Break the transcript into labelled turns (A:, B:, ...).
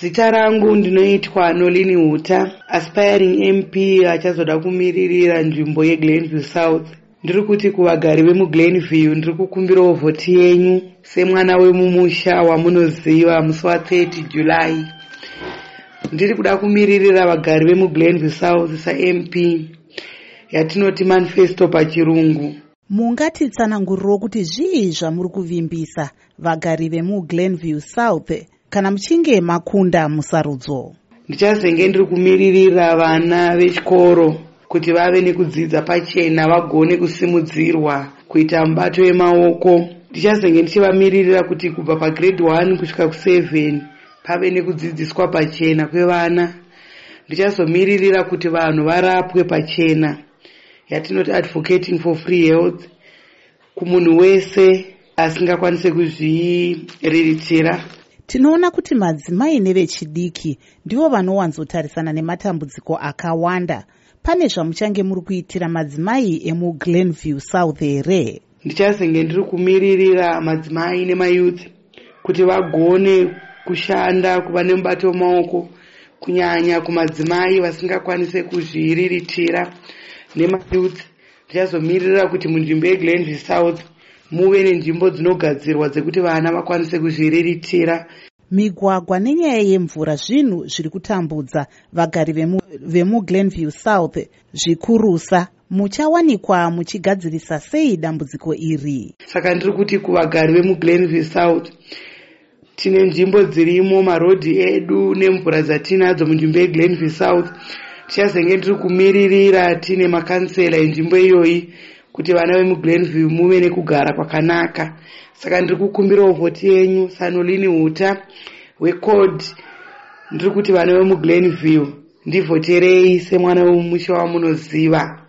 A: zita rangu ndinoitwa nolini huta aspiring mp achazoda kumiririra nzvimbo yeglenview south. Ndiri kuti kuvagari vemuglenview ndiri kukumbirawo vhoti yenyu semwana wemumusha wamunoziva musi wa30 july. Ndiri kuda kumiririra vagari vemuglenview south samp yatinoti manifesto pachirungu.
B: Mungatitsananguriro kuti zvii zvamuri kuvimbisa vagari vemuglenview south kana muchinge makunda musarudzo.
A: Ndichazenge ndiri kumiririra vana vechikoro kuti vave nekudzidza pachena vagone kusimudzirwa kuita mubato wemaoko ndichazenge ndichivamiririra kuti kubva pagrade 1 kusvika ku7 pave nekudzidziswa pachena kwevana. Ndichazomiririra kuti vanhu varapwe pachena. Yatinoti advocating for free health kumunhu wese asingakwanise kuzviriritira
B: tinoona kuti madzimai nevechidiki ndivo vanowanzotarisana nematambudziko akawanda. Pane zvamuchange muri kuitira madzimai emuglenview south here?
A: Ndichazenge ndiri kumiririra madzimai nemayouth kuti vagone kushanda kuva nemubato wemaoko kunyanya kumadzimai vasingakwanise kuzviriritira nemayouth ndichazomirira kuti munzvimbo yeglenview south muve nenzvimbo dzinogadzirwa dzekuti vana vakwanise kuzviriritira
B: migwagwa nenyaya yemvura zvinhu zviri kutambudza vagari vemuglenview south. Zvikurusa muchawanikwa muchigadzirisa sei dambudziko iri?
A: Saka ndiri kuti kuvagari vemuglenview south tine nzvimbo dzirimo marodhi edu nemvura dzatinadzo munzvimbo yeglenview south. Tichazenge ndiri kumiririra tine makansela enzvimbo iyoyi kuti vana vemuglenview muve nekugara kwakanaka. Saka ndiri kukumbirawo vhoti yenyu sanolini huta wecod ndiri kuti vana vemuglenview ndivhoterei semwana wemusha wamunoziva